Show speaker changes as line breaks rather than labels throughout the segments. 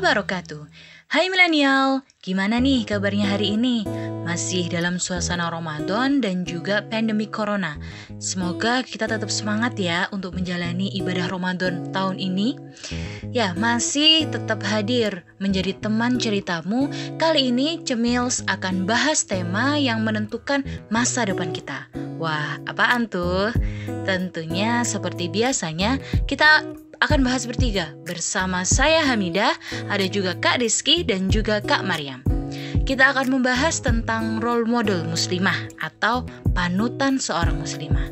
wabarakatuh. Hai milenial, gimana nih kabarnya hari ini? Masih dalam suasana Ramadan dan juga pandemi corona. Semoga kita tetap semangat ya untuk menjalani ibadah Ramadan tahun ini. Ya, masih tetap hadir menjadi teman ceritamu. Kali ini Cemils akan bahas tema yang menentukan masa depan kita. Wah, apaan tuh? Tentunya seperti biasanya kita akan bahas bertiga bersama saya Hamidah, ada juga Kak Rizky dan juga Kak Mariam. Kita akan membahas tentang role model muslimah atau panutan seorang muslimah.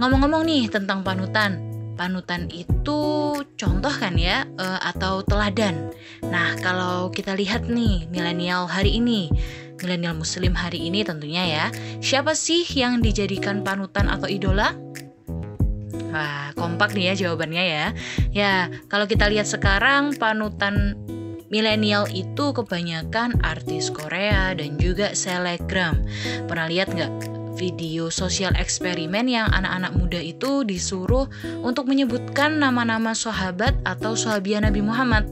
Ngomong-ngomong nih tentang panutan, panutan itu contoh kan ya uh, atau teladan. Nah, kalau kita lihat nih milenial hari ini, milenial muslim hari ini tentunya ya, siapa sih yang dijadikan panutan atau idola? Wah, kompak nih ya jawabannya ya. Ya, kalau kita lihat sekarang panutan milenial itu kebanyakan artis Korea dan juga selebgram. Pernah lihat nggak video sosial eksperimen yang anak-anak muda itu disuruh untuk menyebutkan nama-nama sahabat atau sahabiah Nabi Muhammad?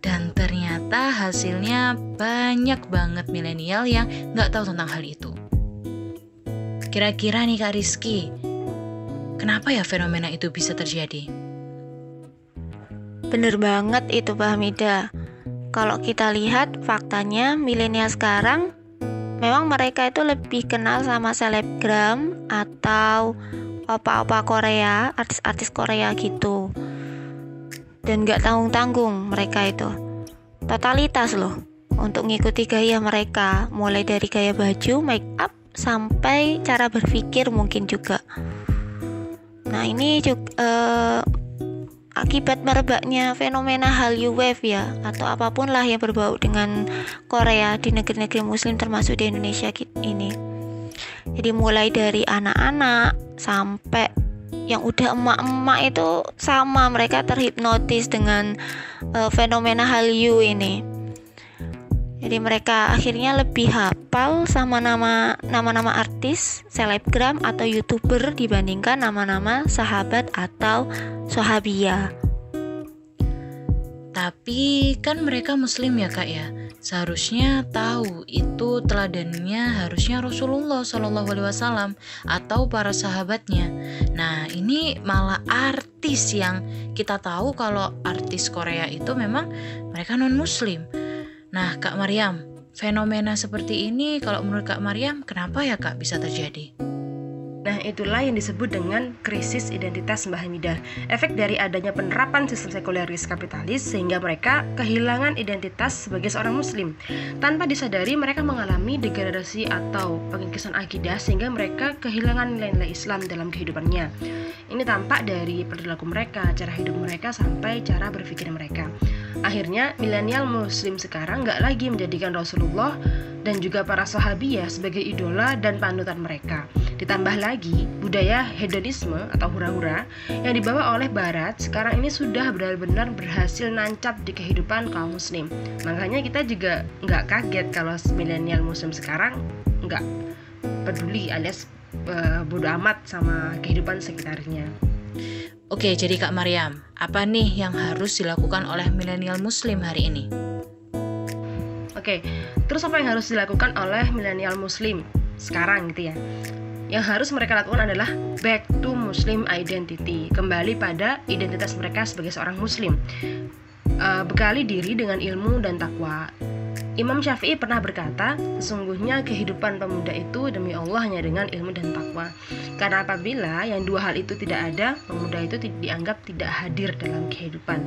Dan ternyata hasilnya banyak banget milenial yang nggak tahu tentang hal itu. Kira-kira nih Kak Rizky, Kenapa ya fenomena itu bisa terjadi?
Bener banget itu Pak Hamida. Kalau kita lihat faktanya milenial sekarang memang mereka itu lebih kenal sama selebgram atau opa-opa Korea, artis-artis Korea gitu. Dan gak tanggung-tanggung mereka itu. Totalitas loh untuk ngikuti gaya mereka, mulai dari gaya baju, make up, sampai cara berpikir mungkin juga. Nah, ini juga uh, akibat merebaknya fenomena Hallyu Wave ya atau apa pun lah yang berbau dengan Korea di negeri-negeri muslim termasuk di Indonesia ini. Jadi mulai dari anak-anak sampai yang udah emak-emak itu sama mereka terhipnotis dengan uh, fenomena Hallyu ini. Jadi mereka akhirnya lebih hafal sama nama nama-nama artis, selebgram atau youtuber dibandingkan nama-nama sahabat atau sahabia.
Tapi kan mereka muslim ya kak ya. Seharusnya tahu itu teladannya harusnya Rasulullah Shallallahu Alaihi Wasallam atau para sahabatnya. Nah ini malah artis yang kita tahu kalau artis Korea itu memang mereka non Muslim. Nah, Kak Mariam, fenomena seperti ini kalau menurut Kak Mariam, kenapa ya Kak bisa terjadi?
Nah, itulah yang disebut dengan krisis identitas Mbah Hamidah. Efek dari adanya penerapan sistem sekuleris kapitalis sehingga mereka kehilangan identitas sebagai seorang muslim. Tanpa disadari mereka mengalami degradasi atau pengikisan akidah sehingga mereka kehilangan nilai-nilai Islam dalam kehidupannya. Ini tampak dari perilaku mereka, cara hidup mereka sampai cara berpikir mereka. Akhirnya, milenial muslim sekarang nggak lagi menjadikan Rasulullah dan juga para sahabiah sebagai idola dan panutan mereka. Ditambah lagi, budaya hedonisme atau hura-hura yang dibawa oleh Barat sekarang ini sudah benar-benar berhasil nancap di kehidupan kaum muslim. Makanya kita juga nggak kaget kalau milenial muslim sekarang nggak peduli alias uh, bodo amat sama kehidupan sekitarnya.
Oke, jadi Kak Mariam, apa nih yang harus dilakukan oleh milenial muslim hari ini?
Oke, terus apa yang harus dilakukan oleh milenial muslim sekarang gitu ya? Yang harus mereka lakukan adalah back to muslim identity, kembali pada identitas mereka sebagai seorang muslim. Uh, bekali diri dengan ilmu dan takwa Imam Syafi'i pernah berkata, sesungguhnya kehidupan pemuda itu demi Allah hanya dengan ilmu dan takwa. Karena apabila yang dua hal itu tidak ada, pemuda itu dianggap tidak hadir dalam kehidupan.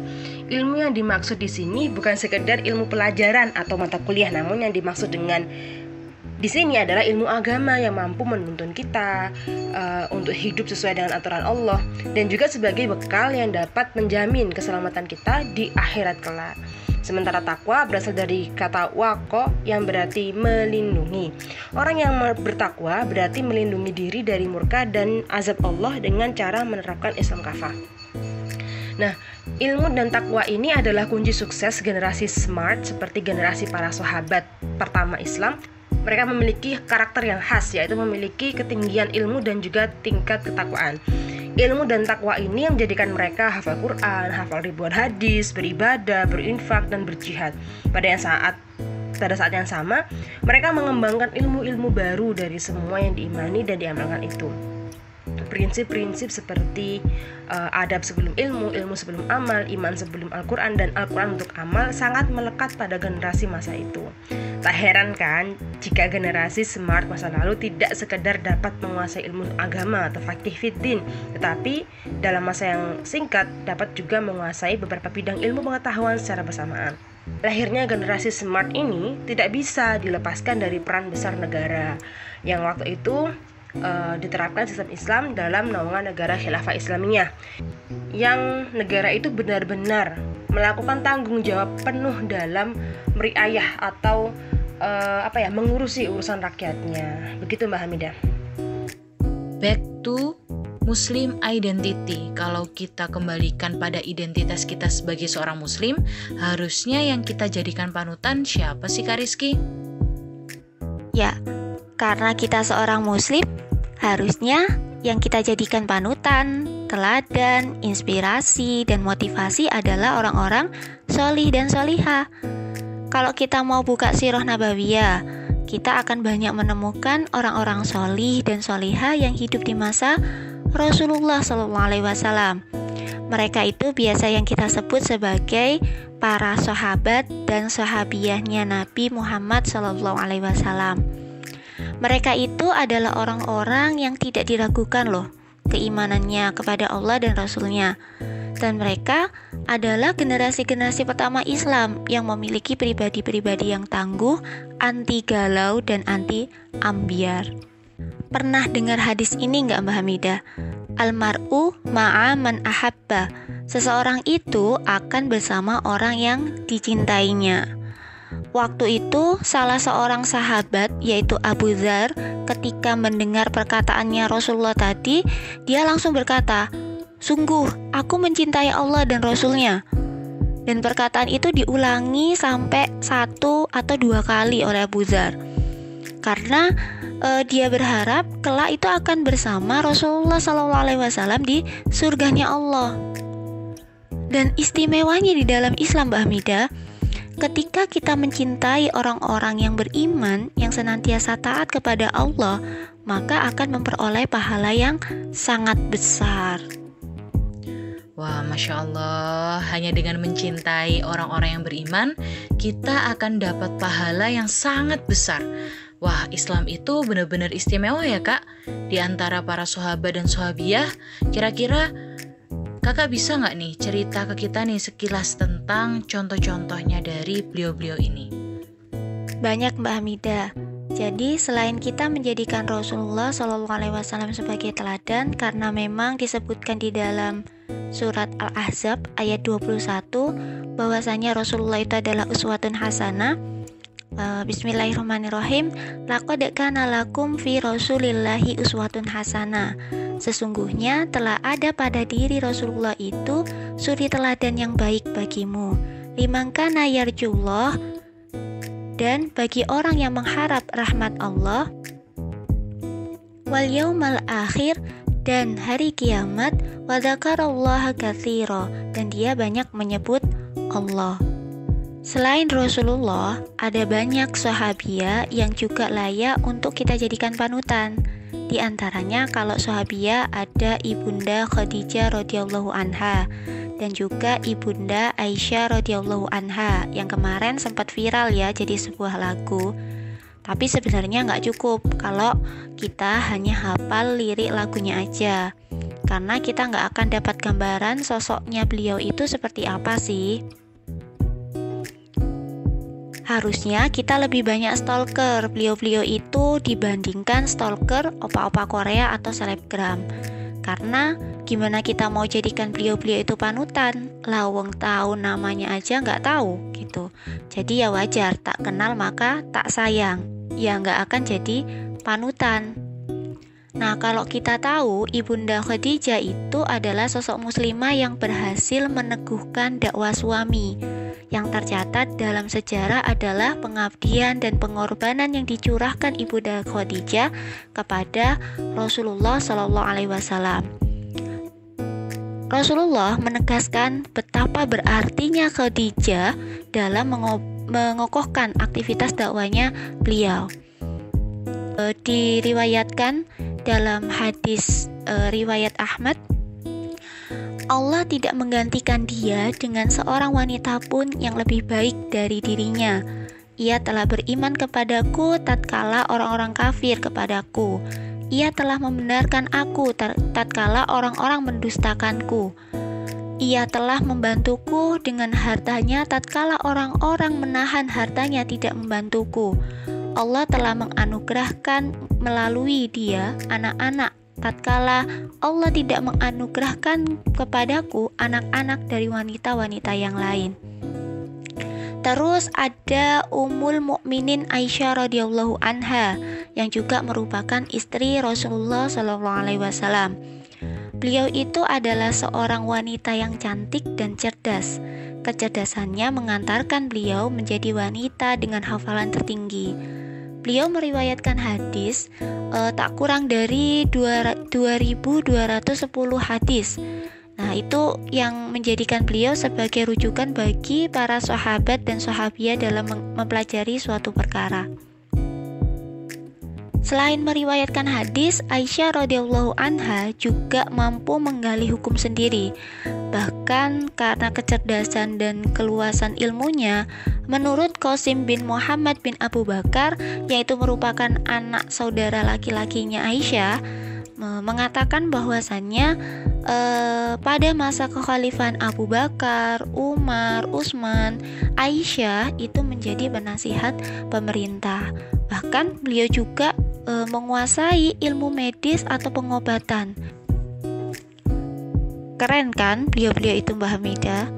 Ilmu yang dimaksud di sini bukan sekedar ilmu pelajaran atau mata kuliah, namun yang dimaksud dengan di sini adalah ilmu agama yang mampu menuntun kita uh, untuk hidup sesuai dengan aturan Allah dan juga sebagai bekal yang dapat menjamin keselamatan kita di akhirat kelak. Sementara takwa berasal dari kata wako yang berarti melindungi. Orang yang bertakwa berarti melindungi diri dari murka dan azab Allah dengan cara menerapkan Islam kafah. Nah, ilmu dan takwa ini adalah kunci sukses generasi smart seperti generasi para sahabat pertama Islam. Mereka memiliki karakter yang khas, yaitu memiliki ketinggian ilmu dan juga tingkat ketakwaan. Ilmu dan takwa ini yang menjadikan mereka hafal Quran, hafal ribuan hadis, beribadah, berinfak, dan berjihad. Pada yang saat pada saat yang sama, mereka mengembangkan ilmu-ilmu baru dari semua yang diimani dan diamalkan itu prinsip-prinsip seperti uh, adab sebelum ilmu, ilmu sebelum amal, iman sebelum Al-Quran, dan Al-Quran untuk amal sangat melekat pada generasi masa itu. Tak heran kan jika generasi smart masa lalu tidak sekedar dapat menguasai ilmu agama atau fakih fitin, tetapi dalam masa yang singkat dapat juga menguasai beberapa bidang ilmu pengetahuan secara bersamaan. Lahirnya generasi smart ini tidak bisa dilepaskan dari peran besar negara yang waktu itu uh, diterapkan sistem Islam dalam naungan negara khilafah Islamiyah yang negara itu benar-benar melakukan tanggung jawab penuh dalam meriayah atau uh, apa ya mengurusi urusan rakyatnya begitu Mbak Hamidah
back to Muslim identity. Kalau kita kembalikan pada identitas kita sebagai seorang Muslim, harusnya yang kita jadikan panutan siapa sih Kak Rizky?
Ya, karena kita seorang Muslim, Harusnya yang kita jadikan panutan, teladan, inspirasi, dan motivasi adalah orang-orang solih dan soliha. Kalau kita mau buka sirah nabawiyah, kita akan banyak menemukan orang-orang solih dan soliha yang hidup di masa Rasulullah SAW. Mereka itu biasa yang kita sebut sebagai para sahabat dan sahabiahnya Nabi Muhammad SAW. Mereka itu adalah orang-orang yang tidak diragukan loh keimanannya kepada Allah dan Rasulnya. Dan mereka adalah generasi-generasi pertama Islam yang memiliki pribadi-pribadi yang tangguh, anti galau, dan anti ambiar. Pernah dengar hadis ini nggak Mbak Hamidah? Almar'u ma'a man ahabba. Seseorang itu akan bersama orang yang dicintainya. Waktu itu, salah seorang sahabat, yaitu Abu Dhar, ketika mendengar perkataannya Rasulullah tadi, dia langsung berkata, "Sungguh, aku mencintai Allah dan Rasulnya." Dan perkataan itu diulangi sampai satu atau dua kali oleh Abu Dhar. Karena e, dia berharap kelak itu akan bersama Rasulullah SAW di surganya Allah. Dan istimewanya di dalam Islam, Mbak Hamidah, Ketika kita mencintai orang-orang yang beriman, yang senantiasa taat kepada Allah, maka akan memperoleh pahala yang sangat besar.
Wah, masya Allah, hanya dengan mencintai orang-orang yang beriman, kita akan dapat pahala yang sangat besar. Wah, Islam itu benar-benar istimewa ya, Kak. Di antara para sahabat dan sahabiah, kira-kira Kakak bisa nggak nih cerita ke kita nih sekilas tentang contoh-contohnya dari beliau-beliau ini?
Banyak Mbak Hamida. Jadi selain kita menjadikan Rasulullah SAW sebagai teladan karena memang disebutkan di dalam surat Al-Ahzab ayat 21 bahwasanya Rasulullah itu adalah uswatun hasanah Uh, Bismillahirrahmanirrahim. Laqad kana lakum fi Rasulillahi uswatun hasanah. Sesungguhnya telah ada pada diri Rasulullah itu suri teladan yang baik bagimu. Liman kana yarjullah dan bagi orang yang mengharap rahmat Allah wal yaumal akhir dan hari kiamat wa dzakarallaha dan dia banyak menyebut Allah. Selain Rasulullah, ada banyak sahabia yang juga layak untuk kita jadikan panutan. Di antaranya kalau sahabia ada Ibunda Khadijah radhiyallahu anha dan juga Ibunda Aisyah radhiyallahu anha yang kemarin sempat viral ya jadi sebuah lagu. Tapi sebenarnya nggak cukup kalau kita hanya hafal lirik lagunya aja. Karena kita nggak akan dapat gambaran sosoknya beliau itu seperti apa sih. Harusnya kita lebih banyak stalker beliau-beliau itu dibandingkan stalker opa-opa Korea atau selebgram. Karena gimana kita mau jadikan beliau-beliau itu panutan? Lawang tahu namanya aja nggak tahu gitu. Jadi ya wajar tak kenal maka tak sayang. Ya nggak akan jadi panutan. Nah, kalau kita tahu Ibunda Khadijah itu adalah sosok muslimah yang berhasil meneguhkan dakwah suami. Yang tercatat dalam sejarah adalah pengabdian dan pengorbanan yang dicurahkan Ibunda Khadijah kepada Rasulullah wasallam. Rasulullah menegaskan betapa berartinya Khadijah dalam mengokohkan aktivitas dakwanya beliau. E, diriwayatkan dalam hadis e, riwayat Ahmad Allah tidak menggantikan dia dengan seorang wanita pun yang lebih baik dari dirinya. Ia telah beriman kepadaku tatkala orang-orang kafir kepadaku. Ia telah membenarkan aku tatkala orang-orang mendustakanku. Ia telah membantuku dengan hartanya tatkala orang-orang menahan hartanya tidak membantuku. Allah telah menganugerahkan melalui dia anak-anak tatkala Allah tidak menganugerahkan kepadaku anak-anak dari wanita-wanita yang lain. Terus ada Ummul Mukminin Aisyah radhiyallahu anha yang juga merupakan istri Rasulullah Shallallahu alaihi wasallam. Beliau itu adalah seorang wanita yang cantik dan cerdas. Kecerdasannya mengantarkan beliau menjadi wanita dengan hafalan tertinggi. Beliau meriwayatkan hadis uh, tak kurang dari 2210 hadis. Nah, itu yang menjadikan beliau sebagai rujukan bagi para sahabat dan sahabiah dalam mempelajari suatu perkara. Selain meriwayatkan hadis, Aisyah radhiyallahu anha juga mampu menggali hukum sendiri. Bahkan karena kecerdasan dan keluasan ilmunya, menurut Qasim bin Muhammad bin Abu Bakar, yaitu merupakan anak saudara laki-lakinya Aisyah, mengatakan bahwasannya eh, pada masa kekhalifahan Abu Bakar, Umar, Utsman, Aisyah itu menjadi penasihat pemerintah. Bahkan beliau juga e, menguasai ilmu medis atau pengobatan. Keren kan beliau-beliau itu Mbak Hamida?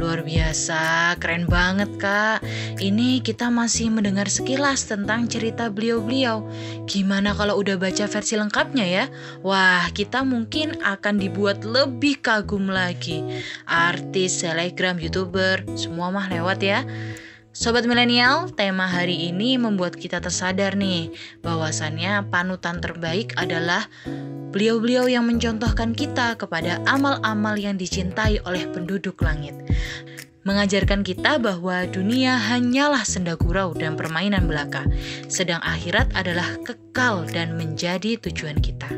Luar biasa, keren banget kak. Ini kita masih mendengar sekilas tentang cerita beliau-beliau. Gimana kalau udah baca versi lengkapnya ya? Wah, kita mungkin akan dibuat lebih kagum lagi. Artis, selebgram, youtuber, semua mah lewat ya. Sobat milenial, tema hari ini membuat kita tersadar nih. Bahwasannya panutan terbaik adalah beliau-beliau yang mencontohkan kita kepada amal-amal yang dicintai oleh penduduk langit mengajarkan kita bahwa dunia hanyalah senda gurau dan permainan belaka, sedang akhirat adalah kekal dan menjadi tujuan kita.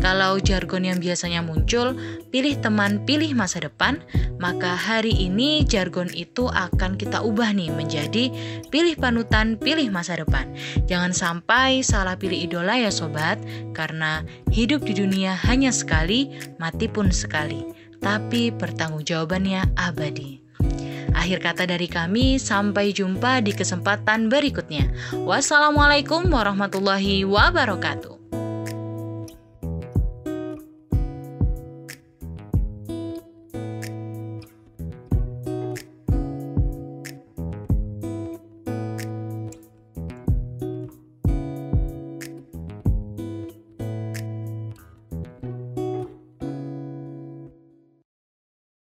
Kalau jargon yang biasanya muncul, pilih teman, pilih masa depan, maka hari ini jargon itu akan kita ubah nih menjadi pilih panutan, pilih masa depan. Jangan sampai salah pilih idola ya sobat, karena hidup di dunia hanya sekali, mati pun sekali. Tapi pertanggungjawabannya abadi. Akhir kata dari kami, sampai jumpa di kesempatan berikutnya. Wassalamualaikum warahmatullahi wabarakatuh.